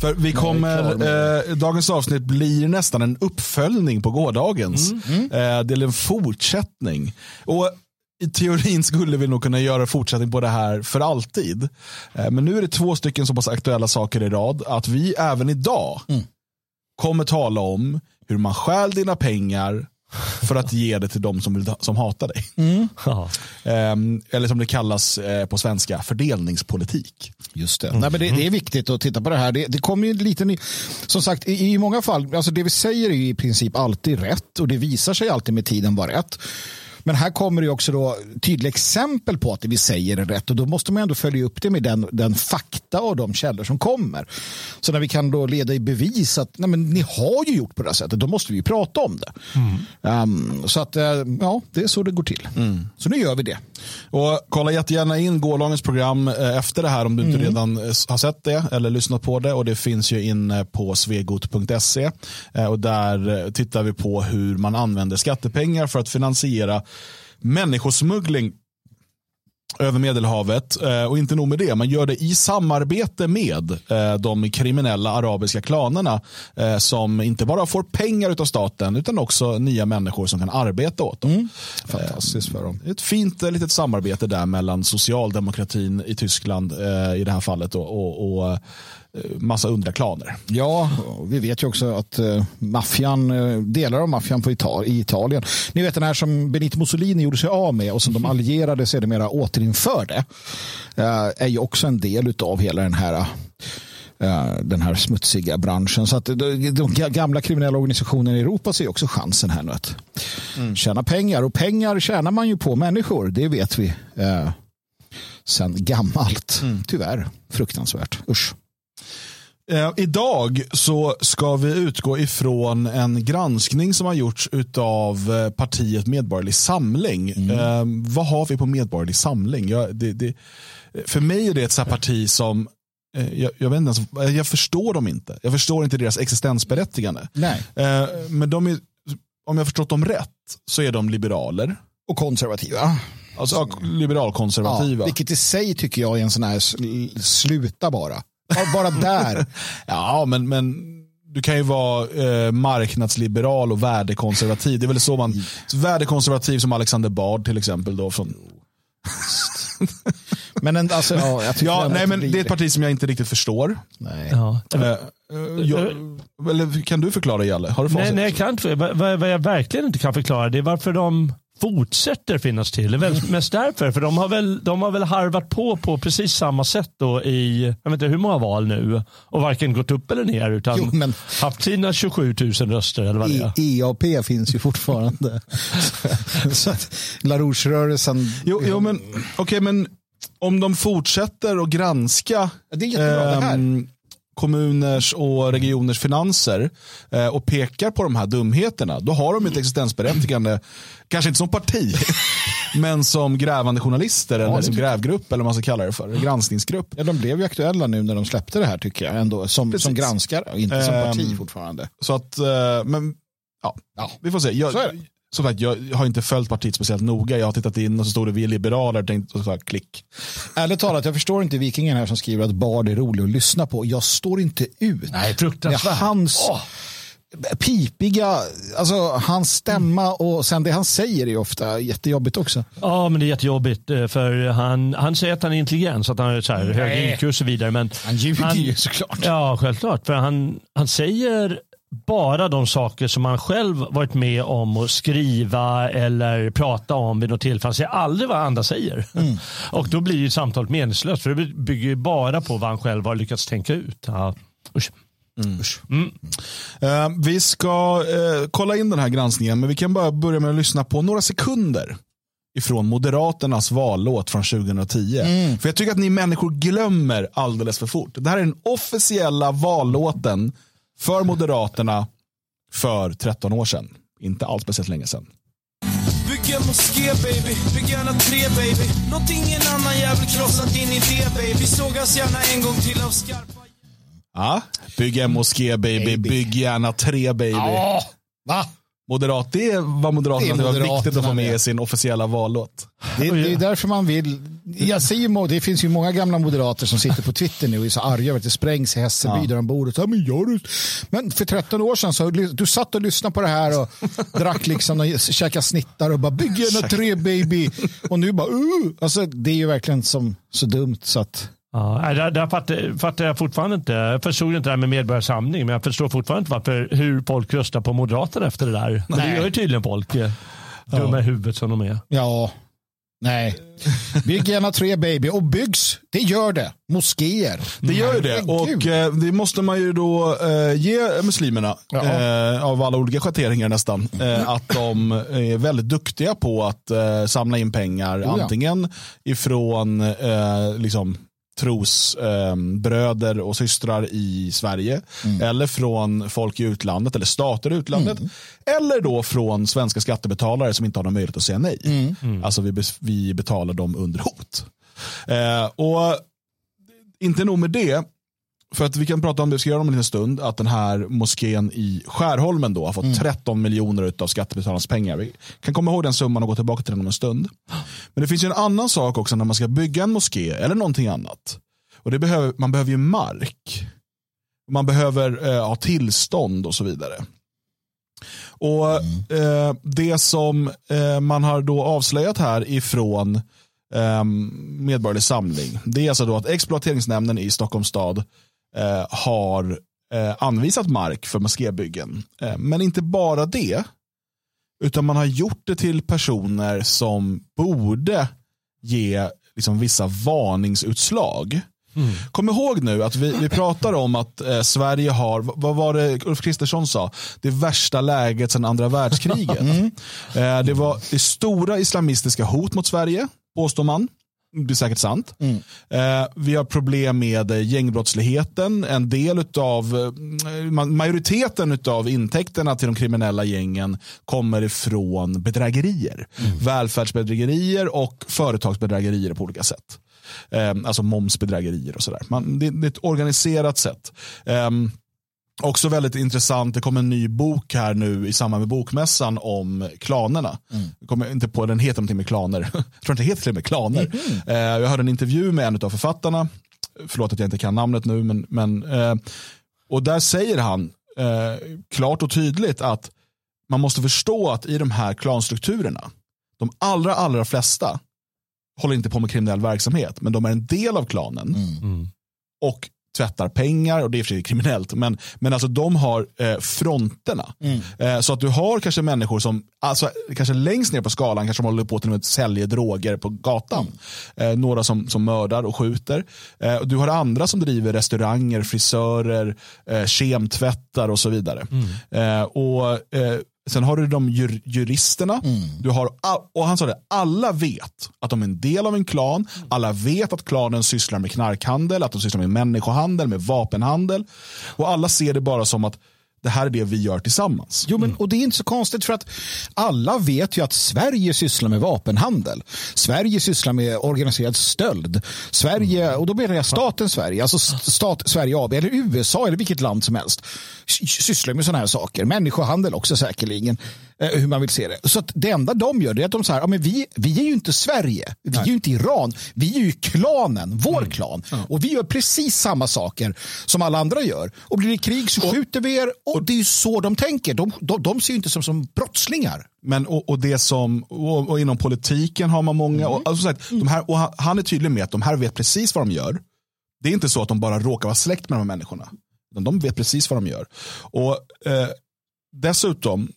För vi kommer, eh, dagens avsnitt blir nästan en uppföljning på gårdagens. Mm. Eh, det är en fortsättning. Och i teorin skulle vi nog kunna göra fortsättning på det här för alltid. Eh, men nu är det två stycken så pass aktuella saker i rad att vi även idag mm. kommer tala om hur man stjäl dina pengar för att ge det till de som, som hatar dig. Mm. Um, eller som det kallas eh, på svenska, fördelningspolitik. Just det. Mm. Nej, men det, det, är viktigt att titta på det här. Det, det kommer ju lite ny... Som sagt, i, i många fall, alltså det vi säger är i princip alltid rätt och det visar sig alltid med tiden vara rätt. Men här kommer det också då tydliga exempel på att det vi säger är rätt och då måste man ändå följa upp det med den, den fakta och de källor som kommer. Så när vi kan då leda i bevis att nej men, ni har ju gjort på det här sättet, då måste vi prata om det. Mm. Um, så att uh, ja, det är så det går till. Mm. Så nu gör vi det. Och kolla jättegärna in gårdagens program eh, efter det här om du inte mm. redan eh, har sett det eller lyssnat på det och det finns ju inne på svegot.se och där tittar vi på hur man använder skattepengar för att finansiera människosmuggling över Medelhavet. Eh, och inte nog med det, man gör det i samarbete med eh, de kriminella arabiska klanerna eh, som inte bara får pengar av staten utan också nya människor som kan arbeta åt dem. Mm. Fantastiskt för dem. Ett fint litet samarbete där mellan socialdemokratin i Tyskland i det här fallet och, och, och massa undra klaner. Ja, vi vet ju också att uh, maffian, uh, delar av maffian på Ital i Italien. Ni vet den här som Benito Mussolini gjorde sig av med och som de allierade sedermera återinförde. Uh, är ju också en del av hela den här den här smutsiga branschen. Så att de gamla kriminella organisationerna i Europa ser också chansen här nu att mm. tjäna pengar. Och pengar tjänar man ju på människor, det vet vi eh, sen gammalt. Mm. Tyvärr, fruktansvärt. Usch. Eh, idag så ska vi utgå ifrån en granskning som har gjorts av eh, partiet Medborgerlig Samling. Mm. Eh, vad har vi på Medborgerlig Samling? Jag, det, det, för mig är det ett så parti som jag, jag, vet inte ens, jag förstår dem inte. Jag förstår inte deras existensberättigande. Nej. Men de är, om jag förstått dem rätt så är de liberaler. Och konservativa. Alltså liberalkonservativa. Ja, vilket i sig tycker jag är en sån här sluta bara. Bara där. ja, men, men du kan ju vara eh, marknadsliberal och värdekonservativ. Det är väl så man, så värdekonservativ som Alexander Bard till exempel. Då, från... men en, alltså, ja, jag ja, nej, men det är ett parti som jag inte riktigt förstår. Nej. Ja. Eh, eh jag, eller kan du förklara Jalle? Har du nej, nej, jag kan inte. Vad, vad jag verkligen inte kan förklara det är varför de fortsätter finnas till. Det är mest därför, för de har, väl, de har väl harvat på på precis samma sätt då i, jag vet inte hur många val nu och varken gått upp eller ner utan jo, men, haft sina 27 000 röster eller vad det är. EAP finns ju fortfarande. så att LaRouche-rörelsen. Jo, jo, men okej, okay, men om de fortsätter att granska det är jättebra, det här ehm, kommuners och regioners finanser eh, och pekar på de här dumheterna, då har de ett existensberättigande, kanske inte som parti, men som grävande journalister eller som grävgrupp eller vad man ska kalla det för, granskningsgrupp. Ja, de blev ju aktuella nu när de släppte det här tycker jag, ändå som, som granskare, inte som parti ehm, fortfarande. Så att, eh, men ja, ja, vi får se. Jag, som sagt, jag har inte följt partiet speciellt noga. Jag har tittat in och så stod det vi är liberaler tänkt, och så klick. Ärligt talat, jag förstår inte vikingen här som skriver att Bard är rolig att lyssna på. Jag står inte ut. Nej, fruktansvärt. Hans oh. pipiga, alltså hans stämma och sen det han säger är ofta jättejobbigt också. Ja, men det är jättejobbigt eh, för han, han säger att han är intelligent så att han har så här, hög IQ och så vidare. Men han ljuger ju såklart. Ja, självklart. För han, han säger bara de saker som man själv varit med om att skriva eller prata om vid något tillfälle. Han säger aldrig vad andra säger. Mm. Och då blir ju samtalet meningslöst för det bygger bara på vad han själv har lyckats tänka ut. Ja. Usch. Mm. Mm. Uh, vi ska uh, kolla in den här granskningen men vi kan bara börja med att lyssna på några sekunder ifrån Moderaternas vallåt från 2010. Mm. För jag tycker att ni människor glömmer alldeles för fort. Det här är den officiella vallåten för Moderaterna för 13 år sedan. Inte alls speciellt länge sedan. Bygg en moské baby, bygg gärna tre baby Låt ingen annan jävel krossa din idé baby Sågas gärna en gång till av skarpa Ja, bygg en moské baby, baby. bygg gärna tre baby. Ja, va? Moderat, det är vad Moderaterna Det är det var viktigt att få med i sin officiella vallåt. Det, det är därför man vill. Jag säger, det finns ju många gamla moderater som sitter på Twitter nu och är så arga över att det sprängs i Hässelby där de bor. Och så, "Ja, men, jag, röst-" men för 13 år sedan så du satt och lyssnade på det här och drack liksom och käkade snittar och bara bygg gärna tre baby. Och nu bara uh. alltså, det är ju verkligen som, så dumt så att Ja, där, där fattar, fattar jag fortfarande inte. Jag förstod inte det här med medborgarsamling, men jag förstår fortfarande inte varför, hur folk röstar på Moderaterna efter det där. Men det gör ju tydligen folk. eh, Dumma i huvudet som de är. ja, nej. Bygg gärna tre baby och byggs, det gör det. Moskéer. Det gör ju det och eh, det måste man ju då eh, ge muslimerna Ja. eh, av alla olika schatteringar nästan. Eh, att de är väldigt duktiga på att eh, samla in pengar Oh ja. antingen ifrån eh, liksom, trosbröder eh, bröder och systrar i Sverige Mm. eller från folk i utlandet eller stater i utlandet Mm. eller då från svenska skattebetalare som inte har någon möjlighet att säga nej. Mm. Alltså vi, vi betalar dem under hot. Eh, och inte nog med det, för att vi kan prata om det, vi ska göra om en liten stund, att den här moskén i Skärholmen då har fått 13 miljoner av skattebetalarnas pengar. Vi kan komma ihåg den summan och gå tillbaka till den om en stund. Men det finns ju en annan sak också när man ska bygga en moské eller någonting annat. Och det behöver, man behöver ju mark. Man behöver eh, ha tillstånd och så vidare. Och eh, Det som eh, man har då avslöjat här ifrån eh, Medborgerlig Samling, det är alltså då att exploateringsnämnden i Stockholms stad eh, har eh, anvisat mark för moskébyggen. Eh, men inte bara det, utan man har gjort det till personer som borde ge liksom, vissa varningsutslag. Kom ihåg nu att vi, vi pratar om att eh, Sverige har, vad- var det Ulf Kristersson sa, det värsta läget sedan andra världskriget. Eh, det var det stora islamistiska hot mot Sverige, påstår man. Det är säkert sant. Eh, vi har problem med eh, gängbrottsligheten. En del utav, eh, ma- majoriteten av intäkterna till de kriminella gängen kommer ifrån bedrägerier. Välfärdsbedrägerier och företagsbedrägerier på olika sätt. Eh, alltså momsbedrägerier och sådär. Man- Det, det är ett organiserat sätt. Ehm, Också väldigt intressant, det kom en ny bok här nu i samband med bokmässan om klanerna. Jag kommer inte på, den heter någonting med klaner. Jag tror inte det heter och med klaner. Eh, jag hörde en intervju med en av författarna, förlåt att jag inte kan namnet nu, men, men eh, och där säger han eh, klart och tydligt att man måste förstå att i de här klanstrukturerna, de allra, allra flesta håller inte på med kriminell verksamhet, men de är en del av klanen. Och tvättar pengar och det är för sig kriminellt. Men, men alltså de har eh, fronterna. Eh, så att du har kanske människor som, alltså, kanske längst ner på skalan, kanske de håller på till och med sälja droger på gatan. Eh, några som, som mördar och skjuter. Eh, och du har andra som driver restauranger, frisörer, eh, kemtvättar och så vidare. Eh, och eh, Sen har du de jur, juristerna. Du har, och han sa det, alla vet att de är en del av en klan. Alla vet att klanen sysslar med knarkhandel, att de sysslar med människohandel, med vapenhandel. Och alla ser det bara som att det här är det vi gör tillsammans. Jo, men, och det är inte så konstigt för att alla vet ju att Sverige sysslar med vapenhandel. Sverige sysslar med organiserad stöld. Sverige, och då menar jag staten Sverige, alltså stat Sverige AB eller USA eller vilket land som helst sy- sysslar med sådana här saker. Människohandel också säkerligen, hur man vill se det. Så att det enda de gör är att de säger, ja, men vi, vi är ju inte Sverige, vi är ju inte Iran, vi är ju klanen, vår klan. Och vi gör precis samma saker som alla andra gör. Och blir det krig så skjuter vi er och det är ju så de tänker. De, de, de ser ju inte som, som brottslingar. Men, och, och det som, och, och inom politiken har man många, och, alltså, sagt, de här, och han, han är tydlig med att de här vet precis vad de gör. Det är inte så att de bara råkar vara släkt med de här människorna. De vet precis vad de gör. Och eh, dessutom,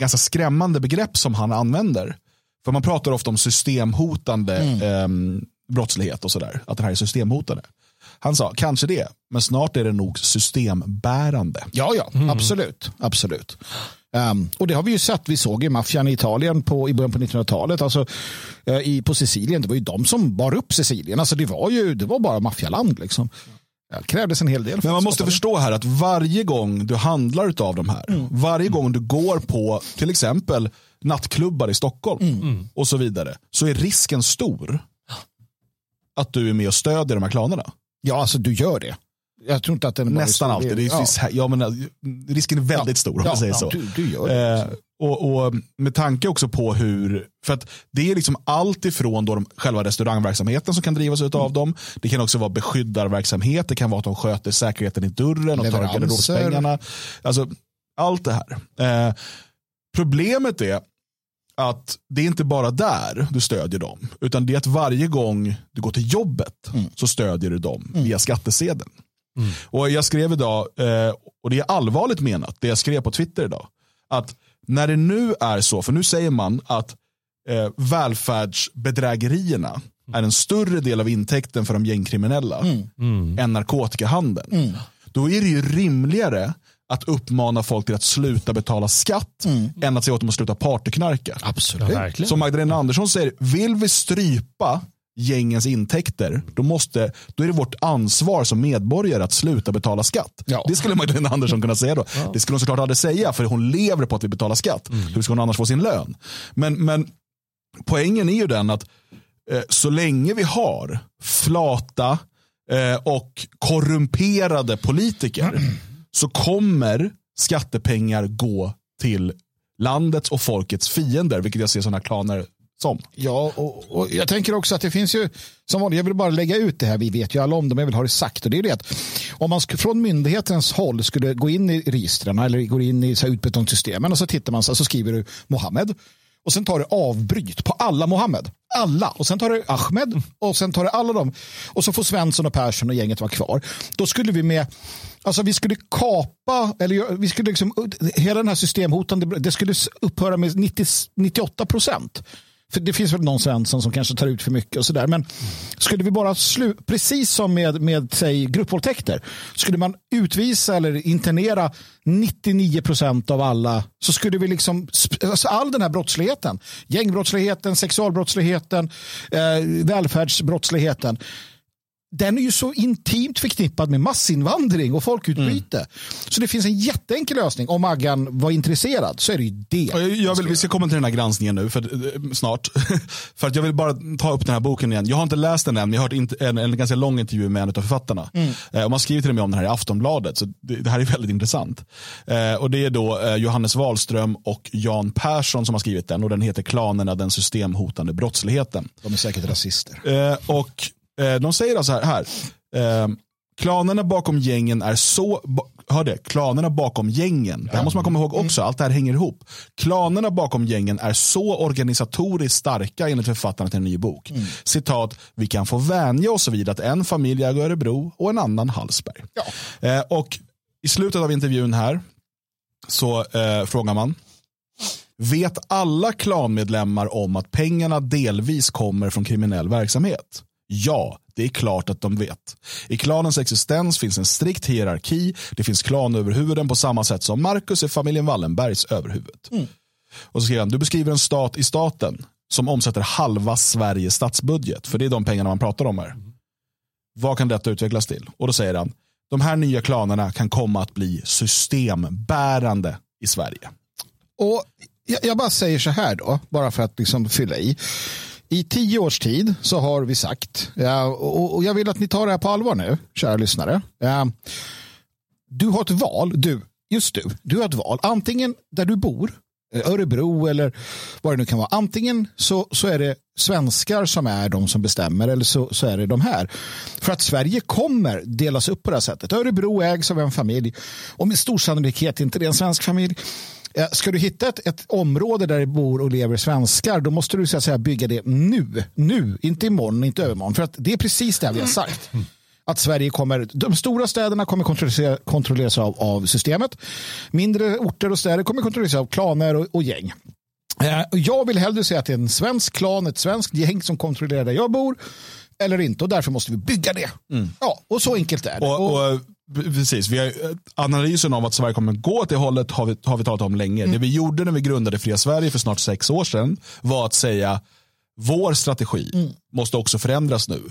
ganska skrämmande begrepp som han använder. För man pratar ofta om systemhotande eh, brottslighet och sådär. Att det här är systemhotande. Han sa, kanske det, men snart är det nog systembärande. Ja, ja, absolut. absolut. Ehm, och det har vi ju sett. Vi såg ju maffian i Italien på, i början på 1900-talet. Alltså, i, på Sicilien. Det var ju de som bar upp Sicilien. Alltså, det var ju det var bara maffialand. Liksom. Det krävdes en hel del. Men man måste det. förstå här att varje gång du handlar av de här, varje gång du går på till exempel nattklubbar i Stockholm och så vidare, så är risken stor att du är med och stödjer de här klanerna. Ja, alltså du gör det. Jag tror inte att den Nästan alltid. Det är, ja. ja. Ja, men, äh, risken är väldigt stor om Ja, säger ja, så. du- du gör det. Eh, och, och med tanke också på hur, för att det är liksom allt ifrån då de, själva restaurangverksamheten som kan drivas Mm. av dem. Det kan också vara beskyddarverksamhet, det kan vara att de sköter säkerheten i dörren och tar garderobspengarna. Alltså, allt det här. Eh, problemet är att det är inte bara där du stödjer dem, utan det är att varje gång du går till jobbet Mm. så stödjer du dem via skattesedeln. Och Jag skrev idag, eh, och det är allvarligt menat, det jag skrev på Twitter idag, att när det nu är så, för nu säger man att eh, välfärdsbedrägerierna är en större del av intäkten för de gängkriminella än narkotikahandeln. Då är det ju rimligare att uppmana folk till att sluta betala skatt än att säga åt dem att sluta partyknarka. Absolut. Ja. Som Magdalena Andersson säger, vill vi strypa gängens intäkter, då, måste, då är det vårt ansvar som medborgare att sluta betala skatt. Ja. Det skulle Magdalena Andersson kunna säga då. Det skulle hon såklart aldrig säga, för hon lever på att vi betalar skatt. Hur ska hon annars få sin lön? Men, men poängen är ju den att eh, så länge vi har flata eh, och korrumperade politiker så kommer skattepengar gå till landets och folkets fiender, vilket jag ser sådana klaner som. Ja, och, och jag tänker också att det finns ju, som vanligt, jag vill bara lägga ut det här, vi vet ju alla om det, men jag vill ha det sagt. Och det är det att om man sk- från myndighetens håll skulle gå in i registren eller gå in i så här utbetalningssystemen och så tittar man så, så skriver du Mohammed och sen tar du avbryt på alla Mohammed. Alla. Och sen tar du Ahmed och sen tar du alla dem. Och så får Svensson och Persson och gänget vara kvar. Då skulle vi med Alltså vi skulle kapa, eller vi skulle liksom, hela den här systemhotande, det skulle upphöra med 90, 98 procent. För det finns väl någon Svensson som kanske tar ut för mycket och sådär. Men skulle vi bara slu, precis som med, med säg, gruppvåldtäkter, skulle man utvisa eller internera 99 procent av alla så skulle vi liksom, alltså all den här brottsligheten, gängbrottsligheten, sexualbrottsligheten, eh, välfärdsbrottsligheten, den är ju så intimt förknippad med massinvandring och folkutbyte. Så det finns en jätteenkel lösning. Om Maggan var intresserad så är det ju det. Jag jag vill, vi ska komma till den här granskningen nu, för, eh, snart. för att jag vill bara ta upp den här boken igen. Jag har inte läst den än, men jag har hört en, en ganska lång intervju med en av författarna. Eh, och man skriver till och med om den här i Aftonbladet, så det, det här är väldigt intressant. Eh, och Det är då eh, Johannes Wahlström och Jan Persson som har skrivit den och den heter Klanerna, den systemhotande brottsligheten. De är säkert rasister. Eh, och de säger alltså här, här eh, klanerna bakom gängen är så, hör det, klanerna bakom gängen, det här måste man komma ihåg också, allt det här hänger ihop. Klanerna bakom gängen är så organisatoriskt starka enligt författarna till en ny bok. Citat, vi kan få vänja oss vid att en familj äger Örebro och en annan Hallsberg. Eh, och i slutet av intervjun här så eh, frågar man, Vet alla klanmedlemmar om att pengarna delvis kommer från kriminell verksamhet? Ja, det är klart att de vet. I klanens existens finns en strikt hierarki. Det finns klanöverhuvuden på samma sätt som Marcus är familjen Wallenbergs överhuvud. Och så skriver han, du beskriver en stat i staten som omsätter halva Sveriges statsbudget. För det är de pengarna man pratar om här. Vad kan detta utvecklas till? Och då säger han, de här nya klanerna kan komma att bli systembärande i Sverige. Och jag, jag bara säger så här då, bara för att liksom fylla i. I tio års tid så har vi sagt, och, jag vill att ni tar det här på allvar nu, kära lyssnare. Du har ett val, du, just du, du har ett val. Antingen där du bor, eh, Örebro eller vad det nu kan vara. Antingen så, så är det svenskar som är de som bestämmer eller så, så är det de här. För att Sverige kommer delas upp på det här sättet. Örebro ägs av en familj och med stor sannolikhet inte det är en svensk familj. Eh, ska du hitta ett, ett område där det bor och lever svenskar då måste du så att säga, bygga det nu. Nu, inte imorgon, inte övermorgon. För att det är precis det vi har sagt. Att Sverige kommer, de stora städerna kommer kontrollera, kontrolleras av, av systemet. Mindre orter och städer kommer kontrolleras av klaner och, och gäng. Eh, jag vill hellre säga att det är en svensk klan, ett svenskt gäng som kontrollerar där jag bor. Eller inte och därför måste vi bygga det. Ja, och så enkelt är det. Och, och, precis, vi har, eh, analysen av att Sverige kommer gå åt det hållet har vi, har vi talat om länge. Det vi gjorde när vi grundade Fria Sverige för snart sex år sedan var att säga vår strategi måste också förändras nu.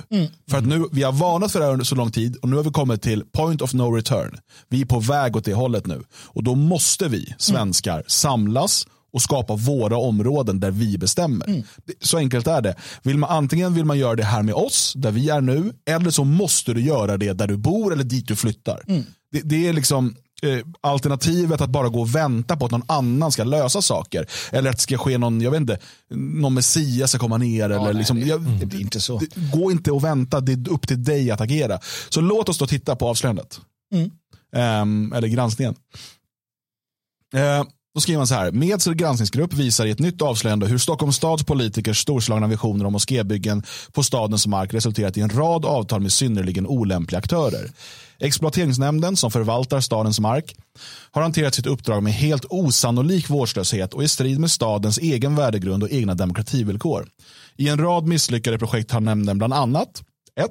För att nu, vi har varnat för det här under så lång tid och nu har vi kommit till point of no return. Vi är på väg åt det hållet nu. Och då måste vi svenskar samlas och skapa våra områden där vi bestämmer. Så enkelt är det. Vill man, antingen vill man göra det här med oss, där vi är nu, eller så måste du göra det där du bor eller dit du flyttar. Det, det är liksom eh, alternativet att bara gå och vänta på att någon annan ska lösa saker. Eller att det ska ske någon, jag vet inte, någon Messias ska komma ner. eller nej, liksom, det- jag, det blir inte så. det- Gå inte och vänta, det är upp till dig att agera. Så låt oss då titta på avslöjandet. Mm. Ehm, eller granskningen. Eh, då skriver man så här. Meds granskningsgrupp visar i ett nytt avslöjande hur Stockholms stads politikers storslagna visioner om moskébyggen på stadens mark resulterat i en rad avtal med synnerligen olämpliga aktörer. Exploateringsnämnden som förvaltar stadens mark har hanterat sitt uppdrag med helt osannolik vårdslöshet och i strid med stadens egen värdegrund och egna demokrativillkor. I en rad misslyckade projekt har nämnden bland annat 1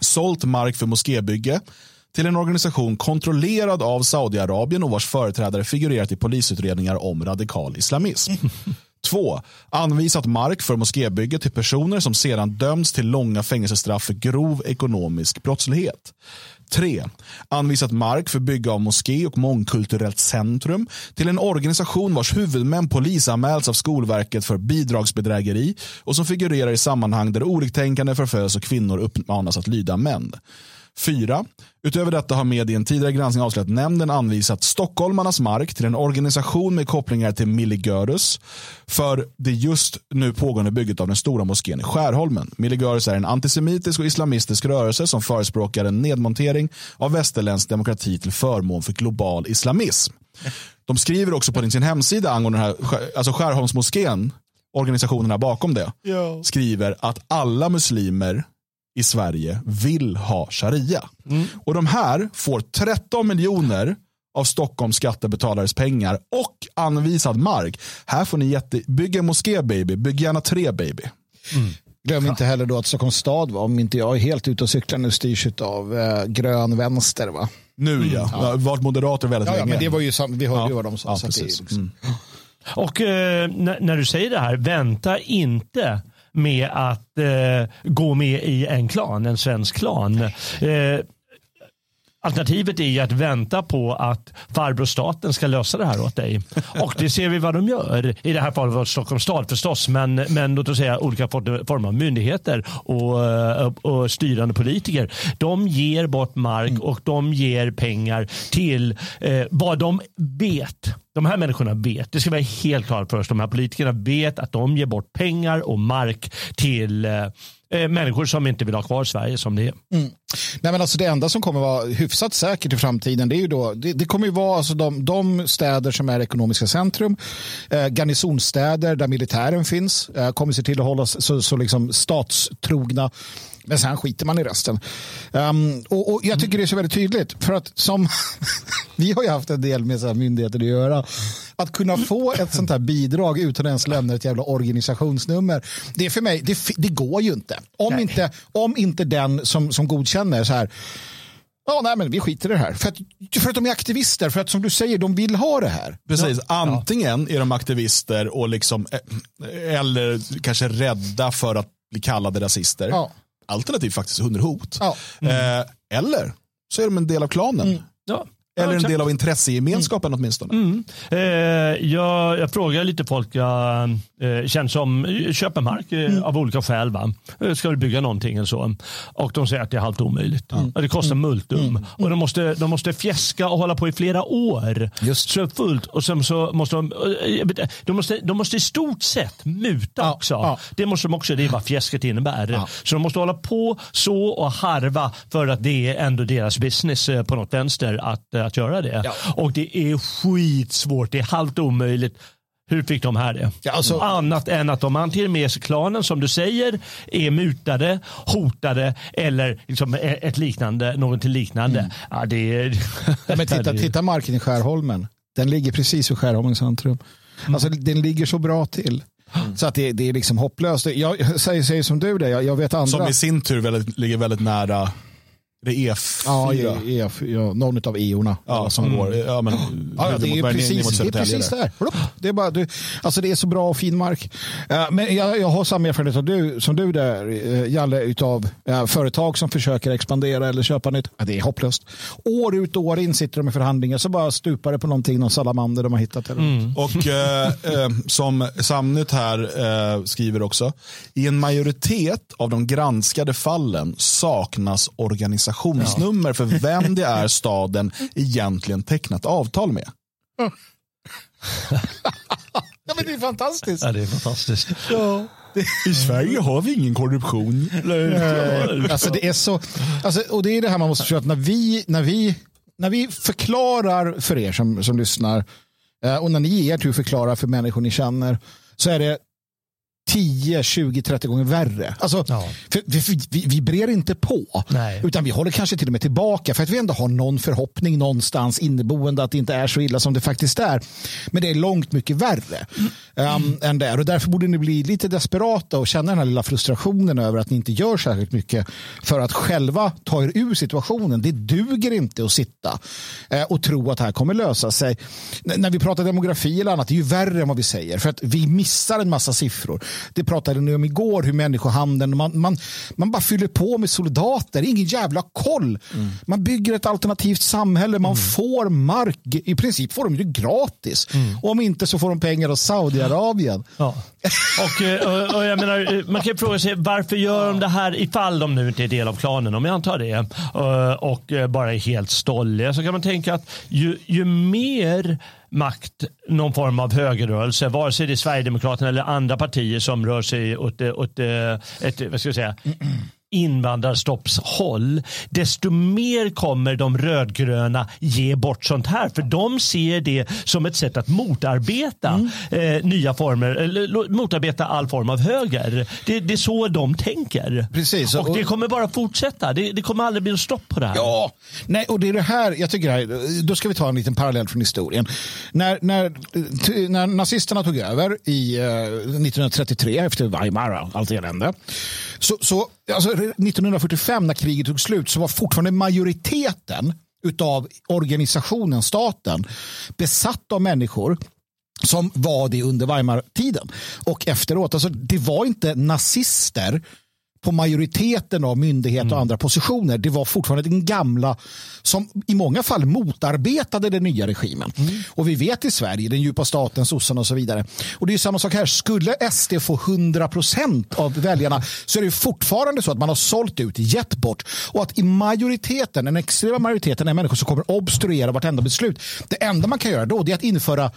sålt mark för moskébygge till en organisation kontrollerad av Saudiarabien och vars företrädare figurerat i polisutredningar om radikal islamism. 2. Anvisat mark för moskébygge till personer som sedan dömts till långa fängelsestraff för grov ekonomisk brottslighet. 3. Anvisat mark för bygge av moské och mångkulturellt centrum till en organisation vars huvudmän polisanmälts av Skolverket för bidragsbedrägeri och som figurerar i sammanhang där oliktänkande förföljs och kvinnor uppmanas att lyda män. 4. Utöver detta har med i en tidigare granskning avslöjat att nämnden anvisat stockholmarnas mark till en organisation med kopplingar till Milligörus för det just nu pågående bygget av den stora moskén i Skärholmen. Milligörus är en antisemitisk och islamistisk rörelse som förespråkar en nedmontering av västerländsk demokrati till förmån för global islamism. De skriver också på sin hemsida angående den här, alltså Skärholmsmoskén, organisationerna bakom det, skriver att alla muslimer i Sverige vill ha sharia. Och de här får 13 miljoner av Stockholms skattebetalares pengar och anvisad mark. Här får ni jätte... Bygg en moské baby, bygg gärna tre baby. Glöm inte heller då att Stockholms stad, va, om inte jag är helt ute och cyklar nu, styrs av eh, grön vänster. Va? Nu ja, det har varit moderater väldigt Ja, ja, länge. men det var ju sam- vi hörde Ja. ju vad de sa. Ja, så att det är precis. liksom- Mm. Och eh, när, när du säger det här, vänta inte med att eh, gå med i en klan, en svensk klan. Eh, Alternativet är ju att vänta på att farbror staten ska lösa det här åt dig. Och det ser vi vad de gör. I det här fallet var Stockholms stad förstås, men, men låt oss säga olika for- former av myndigheter och, eh, och styrande politiker. De ger bort mark och de ger pengar till eh, vad de vet. De här människorna vet, det ska vara helt klart för oss, de här politikerna vet att de ger bort pengar och mark till eh, människor som inte vill ha kvar Sverige som det är. Mm. Nej, men alltså det enda som kommer vara hyfsat säkert i framtiden det är ju då, det, det kommer ju vara alltså de, de städer som är ekonomiska centrum, eh, garnisonstäder där militären finns, eh, kommer se till att hålla så, så liksom statstrogna. Men sen skiter man i resten. Ehm, och, och Jag tycker det är så väldigt tydligt. För att som Vi har ju haft en del med så här myndigheter att göra. Att kunna få ett sånt här bidrag utan att ens lämna ett jävla organisationsnummer. Det är för mig, det, det går ju inte. Om, Nej. inte. om inte den som, som godkänner så här. Ja, nej, men vi skiter i det här. För att, för att de är aktivister, för att som du säger, de vill ha det här. Precis, antingen är de aktivister och liksom, eh, eller kanske rädda för att bli kallade rasister. Ja. Alternativt faktiskt under hot. Ja. Eh, eller så är de en del av klanen. Ja. Eller en del av intressegemenskapen åtminstone. Mm. Eh, jag, jag frågar lite folk jag eh, känner som köper mark eh, av olika skäl. Va? Eh, Ska du bygga någonting eller så? Och de säger att det är halvt omöjligt. Ja, Det kostar multum. Och de måste, de måste fjäska och hålla på i flera år. Just. Så fullt. Och sen så måste de, eh, de, måste, de måste i stort sett muta Ja, också. ja. Det måste de också, det är vad fjäsket innebär. Ja. Så de måste hålla på så och harva för att det är ändå deras business eh, på något vänster att, eh, att göra det. Ja. Och det är skitsvårt, det är halvt omöjligt. Hur fick de här det? Ja, alltså- Annat än att de antingen med sig klanen som du säger är mutade, hotade eller liksom ett liknande, någonting liknande. Ja, det är... Mm. Ja, men titta, titta marken i Skärholmen. Den ligger precis vid Skärholmens centrum. Alltså, den ligger så bra till. Så att det, det är liksom hopplöst. Jag säger, säger som du det, jag, jag vet andra. Som i sin tur väldigt, ligger väldigt nära Det är E4. Ja, e, e, ja, någon av eorna. Ja, som går. Ja, men, Ja, ja, det är precis, det är precis där. Det är, bara, du, alltså det är så bra och fin mark. Eh, men jag, jag har samma erfarenhet som du, som du där, uh, Jalle, utav eh, företag som försöker expandera eller köpa nytt. Det är hopplöst. År ut och år in sitter de i förhandlingar så bara stupar det på någonting, någon salamander de har hittat. Eller. Och eh, eh, som Samnytt här eh, skriver också, i en majoritet av de granskade fallen saknas organisationsnummer för vem det är staden egentligen tecknat avtal med. Ja, men det är fantastiskt. Ja, det är fantastiskt. I Sverige har vi ingen korruption. Alltså det är så, alltså, och det är det här man måste förstå att när vi, när vi, när vi förklarar för er som, som lyssnar eh, och när ni er tur förklarar för människor ni känner så är det 10, 20, 30 gånger värre. Alltså, Ja. vi, vi, vi brer inte på, Nej. utan vi håller kanske till och med tillbaka för att vi ändå har någon förhoppning någonstans inneboende att det inte är så illa som det faktiskt är. Men det är långt mycket värre um, än det är. Och därför borde ni bli lite desperata och känna den här lilla frustrationen över att ni inte gör särskilt mycket för att själva ta er ur situationen. Det duger inte att sitta eh, och tro att det här kommer lösa sig. N- när vi pratar demografi eller annat, det är ju värre än vad vi säger. För att vi missar en massa siffror. Det pratade ni om igår, hur människohandeln, man, man, man bara fyller på med soldater, ingen jävla koll. Man bygger ett alternativt samhälle, man får mark, i princip får de ju gratis. Och om inte så får de pengar av Saudiarabien. Ja. Och, eh, och, och jag menar, eh, man kan ju fråga sig varför gör de det här ifall de nu inte är del av klanen, om jag antar det, eh, och bara är helt stolliga. Så kan man tänka att ju, ju mer makt någon form av högerrörelse, vare sig det är Sverigedemokraterna eller andra partier som rör sig åt, åt eh, ett, vad ska jag säga, invandrarstoppshåll, desto mer kommer de rödgröna ge bort sånt här. För de ser det som ett sätt att motarbeta eh, nya former, eller motarbeta all form av höger. Det, det är så de tänker. Precis, Och, och- det kommer bara fortsätta. Det, det kommer aldrig bli något stopp på det här. Ja, nej, och det är det här, jag tycker här, då ska vi ta en liten parallell från historien. När, när, när nazisterna tog över i eh, 1933 efter Weimar och allt elände. Så, så, alltså, 1945 när kriget tog slut så var fortfarande majoriteten utav organisationen, staten, besatt av människor som var det under Weimar-tiden. Och efteråt, alltså, det var inte nazister på majoriteten av myndigheter och andra positioner. Det var fortfarande den gamla som i många fall motarbetade den nya regimen. Och vi vet i Sverige, den djupa staten, sossarna och så vidare. Och det är samma sak här. Skulle SD få 100 procent av väljarna så är det fortfarande så att man har sålt ut, gett bort och att i majoriteten, den extrema majoriteten är människor som kommer obstruera vartenda beslut. Det enda man kan göra då är att införa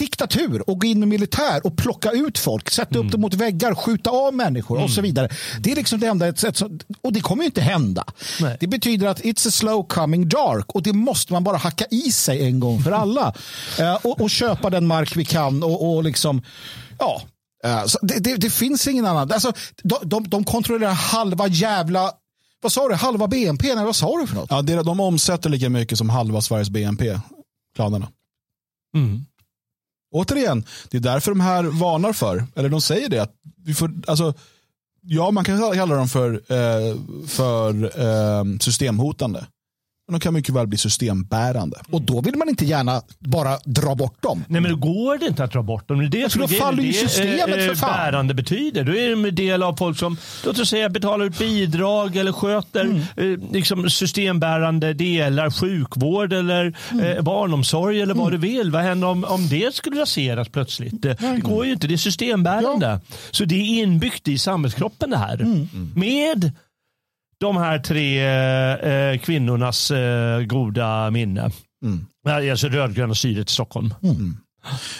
diktatur och gå in med militär och plocka ut folk, sätta upp dem mot väggar, skjuta av människor och så vidare. Det är liksom det enda ett sätt som, och det kommer ju inte hända. Nej. Det betyder att it's a slow coming dark och det måste man bara hacka i sig en gång för alla. Eh, och, och köpa den mark vi kan och, och liksom, ja. så det, det, det finns ingen annan. Alltså, de, de, de kontrollerar halva jävla, vad sa du, halva BNP? Nej, vad sa du för något? Ja, det, de omsätter lika mycket som halva Sveriges BNP, klanerna. Mm. Återigen, det är därför de här varnar för, eller de säger det, att vi får, alltså, ja man kan kalla dem för, eh, för eh, systemhotande. Men de kan mycket väl bli systembärande. Och då vill man inte gärna bara dra bort dem. Nej men då går det inte att dra bort dem. Det är det för är då faller ju Det systemet, eh, för fan. bärande betyder. Då är de en del av folk som låt oss säga, betalar ut bidrag eller sköter Mm. eh, liksom systembärande delar, sjukvård eller Mm. eh, barnomsorg eller vad du vill. Vad händer om, om det skulle raseras plötsligt? Det, det går ju inte, det är systembärande. Så det är inbyggt i samhällskroppen det här. Mm. Med de här tre eh, kvinnornas eh, goda minne. Mm. Alltså rödgröna styret i Stockholm.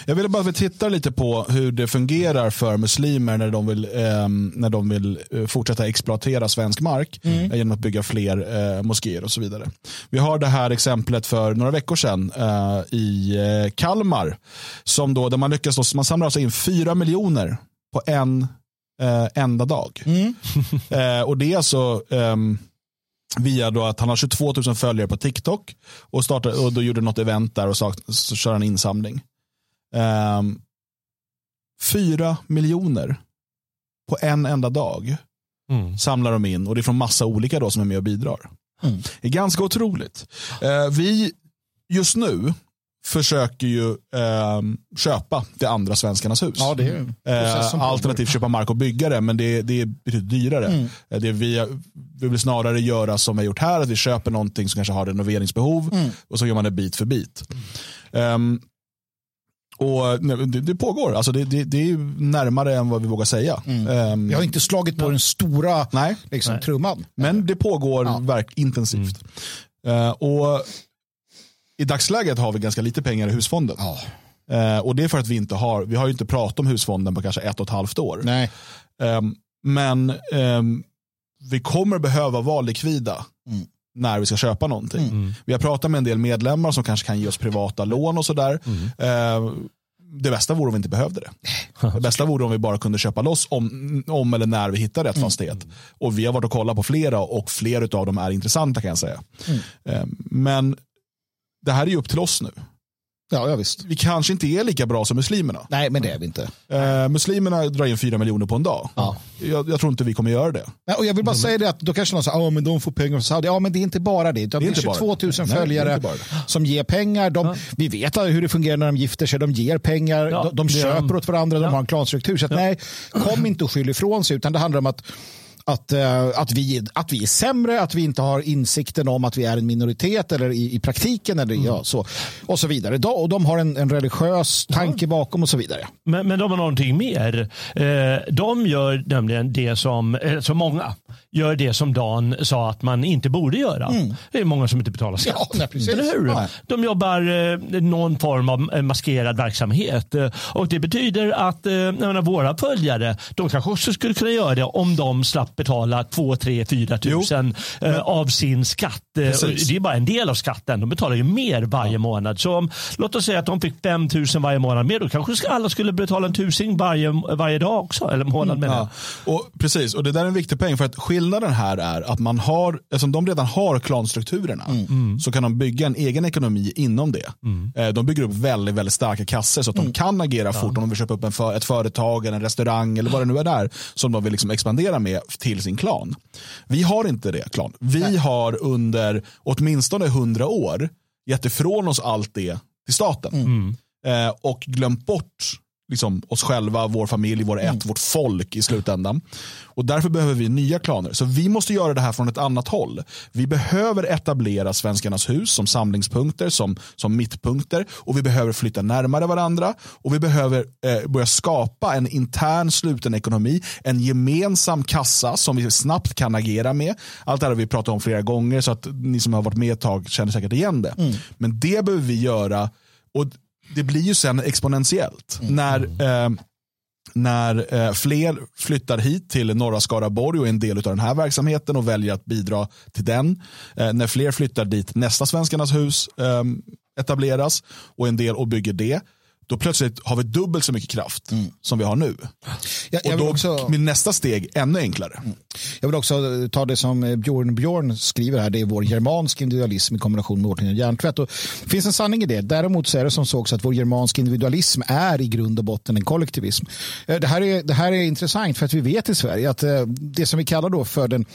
Jag ville bara titta lite på hur det fungerar för muslimer när de vill, eh, när de vill eh, fortsätta exploatera svensk mark eh, genom att bygga fler eh, moskéer och så vidare. Vi har det här exemplet för några veckor sedan eh, i eh, Kalmar. Som då, där man lyckas, då, man samlar alltså in fyra miljoner på en eh, enda dag. eh, och det är alltså ehm, via då att han har 22 000 följare på TikTok och, startade, och då gjorde något event där och så, så kör han insamling. Um, fyra miljoner på en enda dag Mm. samlar de in och det är från massa olika då som är med och bidrar. Det är ganska otroligt. Eh, vi just nu försöker ju eh, köpa det andra svenskarnas hus. Ja, det är Eh, alternativt köpa mark och bygga det, men det, det är betydligt dyrare. Mm. Eh, Det vi, vi vill snarare göra som vi har gjort här, att vi köper någonting som kanske har renoveringsbehov Mm. och så gör man det bit för bit. Ehm, och nej, det, det pågår, alltså det, det, det är ju närmare än vad vi vågar säga. Ehm, Vi har inte slagit på den stora nej, liksom, Nej. trumman. men det pågår Ja. verk, intensivt. Eh, och I dagsläget har vi ganska lite pengar i husfonden. Ja. Eh, och det är för att vi inte har, vi har ju inte pratat om husfonden på kanske ett och ett halvt år. Nej. Ehm, men ehm, vi kommer behöva vara likvida Mm. när vi ska köpa någonting. Mm. Vi har pratat med en del medlemmar som kanske kan ge oss privata lån och sådär. Ehm, det bästa vore om vi inte behövde det. Det bästa vore om vi bara kunde köpa loss om, om eller när vi hittar rätt fastighet. Och vi har varit och kollat på flera och flera av dem är intressanta kan jag säga. Ehm, men det här är ju upp till oss nu. Ja, ja, visst. Vi kanske inte är lika bra som muslimerna. Nej, men det är vi inte. Eh, muslimerna drar in 4 miljoner på en dag. Ja. Jag, jag tror inte vi kommer göra det. Nej, och jag vill bara säga det att då kanske någon säger att men de får pengar från Saudi. Ja, men det är inte bara det. De Det är är inte bara 22 000 det. Nej, det är följare det. som ger pengar. De, Vi vet hur det fungerar när de gifter sig. De ger pengar, Ja, de, de det köper åt varandra, de Ja. har en klanstruktur. Så att, nej, kom inte och skyll ifrån sig, utan det handlar om att att, eh, att, vi, att vi är sämre, att vi inte har insikten om att vi är en minoritet eller i, i praktiken eller Mm. ja, så, och så vidare. De, och de har en, en religiös tanke bakom och så vidare. Men, men de har någonting mer. Eh, de gör nämligen det som, eh, så många, gör det som Dan sa att man inte borde göra. Det är många som inte betalar skatt. Ja, nej. Eller hur? Ja. De jobbar eh, någon form av eh, maskerad verksamhet. Eh, och Det betyder att eh, menar, våra följare, de kanske också skulle kunna göra det om de slapp betala 2, 3, 4 tusen eh, av sin skatt. Eh, Precis. det är bara en del av skatten. De betalar ju mer varje månad. Så om, låt oss säga att de fick 5 000 varje månad mer. Då kanske alla skulle betala en tusing varje, varje dag också. Eller månad jag. Ja. Och, precis, och det där är en viktig poäng för att skillnaden här är att man har, eftersom de redan har klanstrukturerna så kan de bygga en egen ekonomi inom det. Eh, De bygger upp väldigt, väldigt starka kasser så att de kan agera fort om de vill köpa upp en för, ett företag eller en restaurang eller vad det nu är där som de vill liksom expandera med till sin klan. Vi har inte det klan. Vi har under åtminstone hundra år gett ifrån oss allt det till staten. Eh, och glömt bort liksom, oss själva, vår familj, vår ett, vårt folk i slutändan. Och därför behöver vi nya klaner. Så vi måste göra det här från ett annat håll. Vi behöver etablera Svenskarnas hus som samlingspunkter, som, som mittpunkter och vi behöver flytta närmare varandra och vi behöver eh, börja skapa en intern sluten ekonomi, en gemensam kassa som vi snabbt kan agera med. Allt det här har vi pratat om flera gånger så att ni som har varit med ett tag känner säkert igen det. Men det behöver vi göra och det blir ju sen exponentiellt. När, eh, när eh, fler flyttar hit till norra Skaraborg och är en del av den här verksamheten och väljer att bidra till den. Eh, när fler flyttar dit nästa Svenskarnas hus eh, etableras och en del och bygger det. Då plötsligt har vi dubbelt så mycket kraft som vi har nu. Jag, jag Och då också... blir nästa steg ännu enklare. Jag vill också ta det som eh, Björn Björn skriver här. Det är vår germansk individualism i kombination med årtionden hjärntvätt. Och det finns en sanning i det. Däremot så är det som så också att vår germansk individualism är i grund och botten en kollektivism. Eh, Det här är, det här är intressant för att vi vet i Sverige att eh, det som vi kallar då för den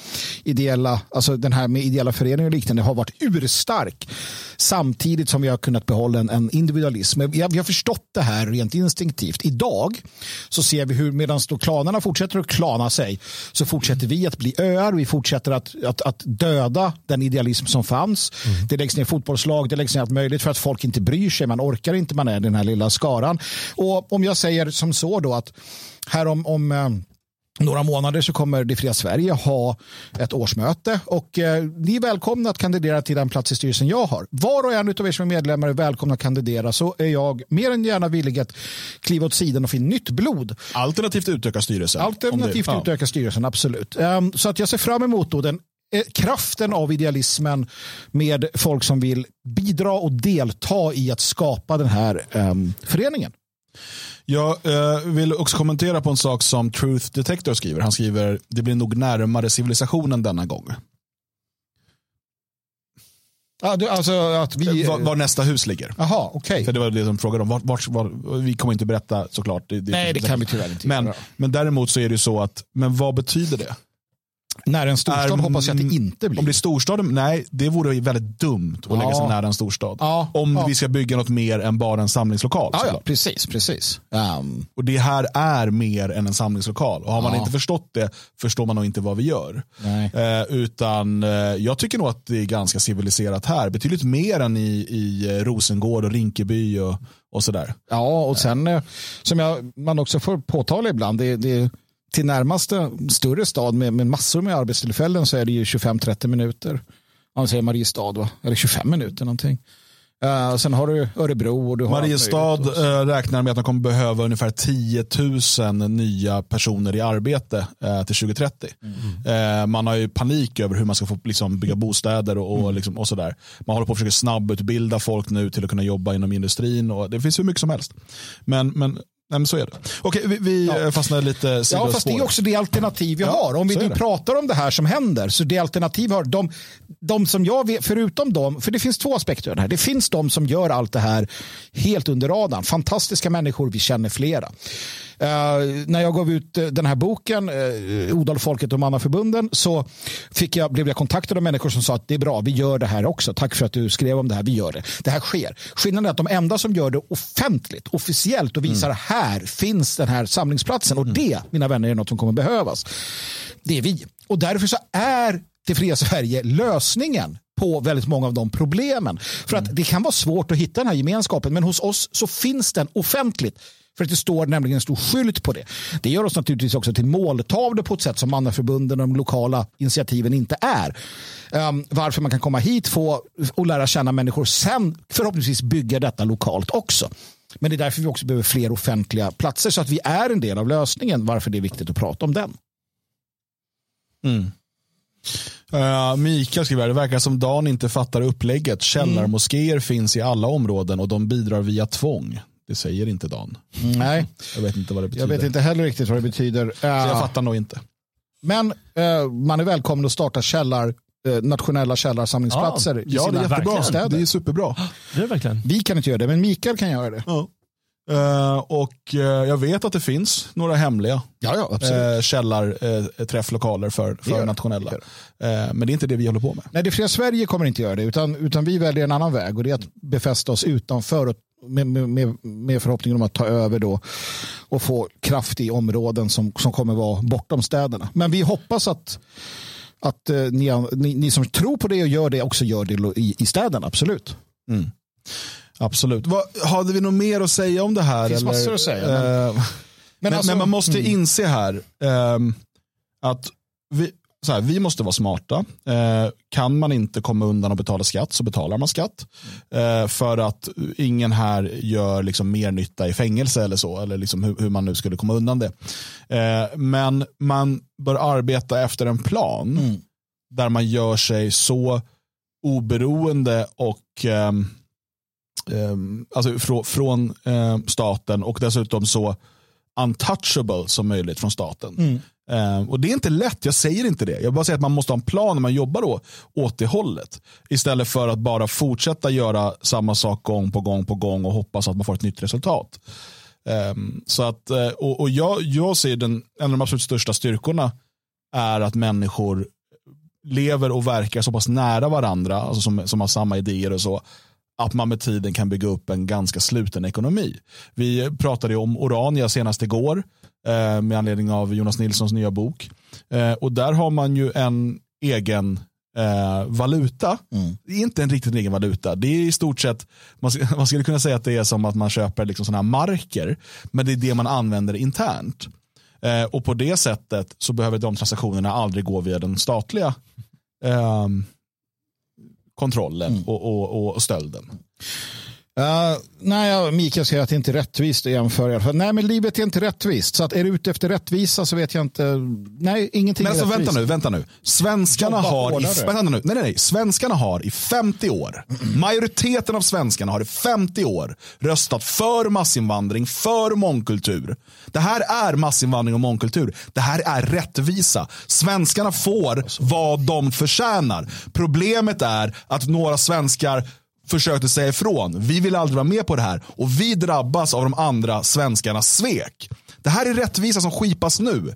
ideella, alltså den här med ideella föreningar och liknande har varit urstark samtidigt som vi har kunnat behålla en, en individualism. Vi har, vi har förstått det här rent instinktivt. Idag så ser vi hur medan då klanerna fortsätter att klana sig så fortsätter vi att bli öar. Vi fortsätter att, att, att döda den idealism som fanns. Det läggs ner fotbollslag, det läggs ner allt möjligt för att folk inte bryr sig. Man orkar inte, man är den här lilla skaran. Och om jag säger som så då att här om, om eh, några månader så kommer Det fria Sverige ha ett årsmöte och eh, ni är välkomna att kandidera till den plats i styrelsen jag har. Var och en av er som är medlemmar är välkomna att kandidera så är jag mer än gärna villig att kliva åt sidan och få in nytt blod. Alternativt utöka styrelsen. Alternativt det- ja. utöka styrelsen, absolut. Ehm, så att jag ser fram emot då den eh, kraften av idealismen med folk som vill bidra och delta i att skapa den här ehm, föreningen. Jag eh, vill också kommentera på en sak som Truth Detector skriver. Han skriver det blir nog närmare civilisationen denna gång. Ja, du, alltså att vi... Var, var nästa hus ligger. Jaha, okej. För det var det de frågade om. Vart, vart, var, vi kommer inte berätta såklart. Det, Nej, det kan vi tyvärr inte men, göra. men däremot så är det ju så att, men vad betyder det? När en storstad är- hoppas jag att det inte blir. Om det är storstaden, nej, det vore väldigt dumt att lägga sig Ja. nära en storstad. Ja, Om ja. vi ska bygga något mer än bara en samlingslokal. ja, ja, precis, precis. Ehm, Och det här är mer än en samlingslokal. Och har man Ja. inte förstått det förstår man nog inte vad vi gör. Nej. Eh, utan eh, jag tycker nog att det är ganska civiliserat här. Betydligt mer än i, i eh, Rosengård och Rinkeby och, och sådär. Ja, och sen eh, som jag, man också får påtala ibland, det, det, till närmaste större stad med, med massor med arbetstillfällen så är det ju 25-30 minuter. Om man säger Mariestad, va? eller 25 minuter någonting. Uh, sen har du Örebro och du har Mariestad eh, räknar med att de kommer behöva ungefär 10 000 nya personer i arbete eh, till 2030. Eh, man har ju panik över hur man ska få liksom, bygga bostäder och, och, liksom, och sådär. Man håller på att försöka snabbutbilda folk nu till att kunna jobba inom industrin. Och det finns hur mycket som helst. Men, men, nej, men så är det. Okej, vi, vi Ja. ja. fastnade lite Ja, sidospår. fast det är också det alternativ vi Ja, har. Om vi nu pratar om det här som händer, så det alternativ vi har, de, de som jag vet, förutom dem, för det finns två aspekter av det här. Det finns de som gör allt det här helt under radarn. Fantastiska människor, vi känner flera. Eh, när jag gav ut eh, den här boken, uh, Odal, folket och mannaförbunden, så fick jag, blev jag kontaktad av människor som sa att det är bra, vi gör det här också. Tack för att du skrev om det här, vi gör det. Det här sker. Skillnaden är att de enda som gör det offentligt, officiellt och visar här finns den här samlingsplatsen. Och det, mina vänner, är något som kommer behövas. Det är vi. Och därför så är det fria Sverige lösningen på väldigt många av de problemen. För att det kan vara svårt att hitta den här gemenskapen, men hos oss så finns den offentligt. För att det står nämligen en stor skylt på det. Det gör oss naturligtvis också till måltavlor på ett sätt som mannaförbunden och de lokala initiativen inte är. Um, varför man kan komma hit få, och lära känna människor, sen förhoppningsvis bygga detta lokalt också. Men det är därför vi också behöver fler offentliga platser så att vi är en del av lösningen. Varför det är viktigt att prata om den. Uh, Mikael skriver, det verkar som Dan inte fattar upplägget. Källarmoskéer finns i alla områden och de bidrar via tvång. Det säger inte Dan. Nej, Jag vet inte vad det betyder. jag vet inte heller riktigt vad det betyder. Så jag Uh, fattar nog inte. men uh, man är välkommen att starta källar, uh, nationella källarsamlingsplatser i Ja, det är jättebra. verkligen. Det är superbra. Det är verkligen. Vi kan inte göra det, men Mikael kan göra det. Ja. Eh, och eh, jag vet att det finns några hemliga Ja, ja, uh, källarträfflokaler för, för det. nationella. Det Eh, men det är inte det vi håller på med. Nej, det fria Sverige kommer inte göra det, utan, utan vi väljer en annan väg och det är att befästa oss utanför och med, med, med, förhoppningen om att ta över då och få kraft i områden som, som kommer vara bortom städerna. Men vi hoppas att, att eh, ni, ni, ni som tror på det och gör det också gör det i, i städerna, absolut. Absolut. Vad, hade vi något mer att säga om det här? Det finns eller? massor att säga, men- Eh, men, alltså- men man måste mm. inse här ehm, att vi, så här, vi måste vara smarta. Eh, kan man inte komma undan och betala skatt så betalar man skatt. Eh, för att ingen här gör liksom mer nytta i fängelse eller så. Eller liksom hur, hur man nu skulle komma undan det. Eh, men man bör arbeta efter en plan Mm. där man gör sig så oberoende och ehm, ehm, alltså från, från ehm, staten och dessutom så untouchable som möjligt från staten. Mm. Ehm, och det är inte lätt, jag säger inte det. Jag bara säger att man måste ha en plan när man jobbar då åt det hållet. Istället för att bara fortsätta göra samma sak gång på gång på gång och hoppas att man får ett nytt resultat. Ehm, så att, eh, och, och jag, jag ser den, en av de absolut största styrkorna är att människor lever och verkar så pass nära varandra, alltså som, som har samma idéer och så, att man med tiden kan bygga upp en ganska sluten ekonomi. Vi pratade ju om Orania senast igår med anledning av Jonas Nilssons nya bok. Eh, och där har man ju en egen eh, valuta. Mm. Det är inte en riktigt egen valuta. Det är i stort sett, man, man skulle kunna säga att det är som att man köper liksom sådana här marker, men det är det man använder internt. Eh, och på det sättet så behöver de transaktionerna aldrig gå via den statliga ehm, kontrollen och, och, och stölden. Uh, nej, Mikael säger att det inte är rättvist att jämföra. i alla fall. Nej, men livet är inte rättvist. Så att är du ute efter rättvisa så vet jag inte. Nej, ingenting Men alltså är rättvist. vänta nu, vänta nu. Svenskarna Jobba har, i, vänta nu, nej, nej, nej. Svenskarna har i 50 år, majoriteten av svenskarna har i 50 år röstat för massinvandring, för mångkultur. Det här är massinvandring och mångkultur. Det här är rättvisa. Svenskarna får vad de förtjänar. Problemet är att några svenskar försökte säga ifrån. Vi vill aldrig vara med på det här och vi drabbas av de andra svenskarnas svek. Det här är rättvisa som skipas nu.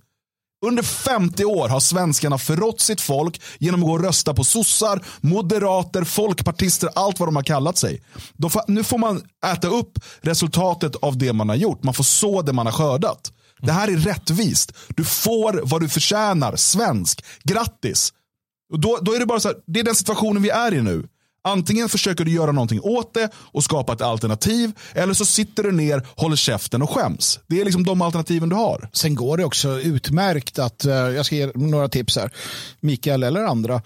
Under 50 år har svenskarna förrått sitt folk genom att gå och rösta på sossar, moderater, folkpartister, allt vad de har kallat sig. Får, nu får man äta upp resultatet av det man har gjort. Man får så det man har skördat. Det här är rättvist. Du får vad du förtjänar. Svensk. Grattis. Och då, då är det bara så här, det är den situationen vi är i nu. Antingen försöker du göra någonting åt det och skapa ett alternativ. Eller så sitter du ner, håller käften och skäms. Det är liksom de alternativen du har. Sen går det också utmärkt att, eh, jag ska ge några tips här, Mikael eller andra.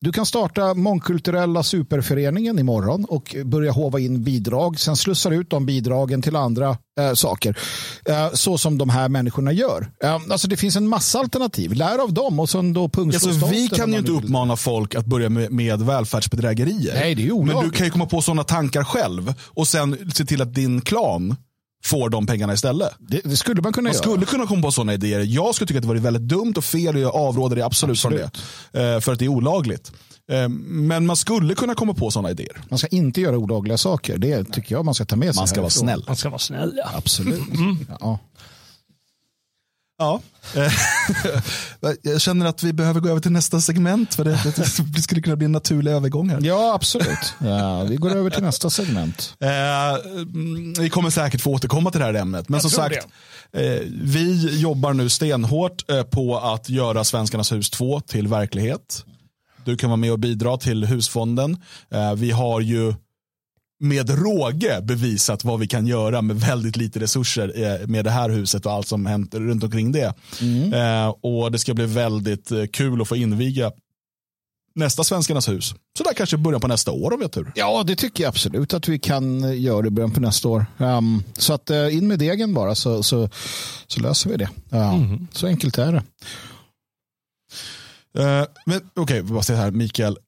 Du kan starta Mångkulturella superföreningen imorgon och börja hova in bidrag. Sen slussar ut de bidragen till andra äh, saker. Äh, så som de här människorna gör. Äh, alltså det finns en massa alternativ. Lär av dem och sen då alltså, Vi kan ju inte uppmana folk att börja med, med välfärdsbedrägerier. Nej, det är olagligt. Men du kan ju komma på sådana tankar själv och sen se till att din klan får de pengarna istället. Det, det skulle man kunna man göra. skulle kunna komma på sådana idéer. Jag skulle tycka att det var väldigt dumt och fel och jag avråder det absolut, absolut. från det. Eh, för att det är olagligt. Eh, men man skulle kunna komma på sådana idéer. Man ska inte göra olagliga saker. Det tycker jag man ska ta med sig. Man ska härifrån. vara snäll. Man ska vara snäll, ja. Absolut. Mm. Ja. Ja. jag känner att vi behöver gå över till nästa segment. För det, det skulle kunna bli en naturlig övergång här. Ja, absolut. Ja, vi går över till nästa segment. Eh, vi kommer säkert få återkomma till det här ämnet. Men jag som sagt, eh, vi jobbar nu stenhårt eh, på att göra Svenskarnas hus 2 till verklighet. Du kan vara med och bidra till husfonden. Eh, vi har ju med råge bevisat vad vi kan göra med väldigt lite resurser eh, med det här huset och allt som hänt runt omkring det. Mm. Eh, och det ska bli väldigt eh, kul att få inviga nästa Svenskarnas hus. Så där kanske början på nästa år om vi har tur. Ja, det tycker jag absolut att vi kan göra i början på nästa år. Um, så att in med degen bara så, så, så löser vi det. Uh, mm. Så enkelt är det. Uh, men okej, okay, säga här, Mikael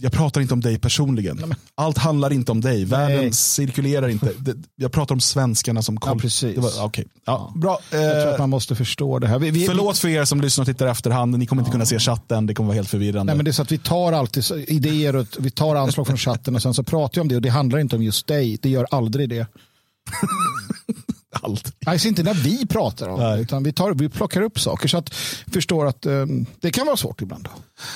jag pratar inte om dig personligen. Allt handlar inte om dig. Världen Nej. cirkulerar inte. Jag pratar om svenskarna som koll. Ja, precis. Var, okay. ja, Bra. Jag tror att man måste förstå det här. Vi, vi, Förlåt för er som lyssnar och tittar efterhand. Ni kommer ja. inte kunna se chatten. Det kommer vara helt förvirrande. Nej, men det är så att vi tar alltid idéer och vi tar anslag från chatten och sen så pratar vi om det och det handlar inte om just dig. Det gör aldrig det. Allt. Alltså inte när vi pratar om det, utan vi, tar, vi plockar upp saker. Så att förstår att um, det kan vara svårt ibland. Då.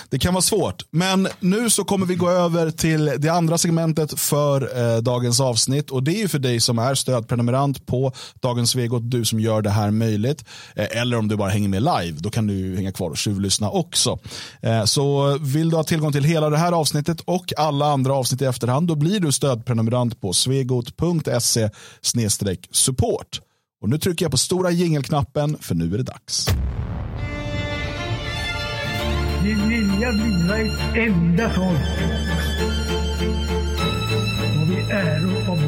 Det kan vara svårt, men nu så kommer vi gå över till det andra segmentet för eh, dagens avsnitt. Och det är för dig som är stödprenumerant på Dagens Svegot, du som gör det här möjligt. Eh, eller om du bara hänger med live, då kan du hänga kvar och tjuvlyssna också. Eh, så vill du ha tillgång till hela det här avsnittet och alla andra avsnitt i efterhand, då blir du stödprenumerant på svegot.se support. Och nu trycker jag på stora jingelknappen för nu är det dags. Vi vilja bliva ett enda folk. Och vi äro och.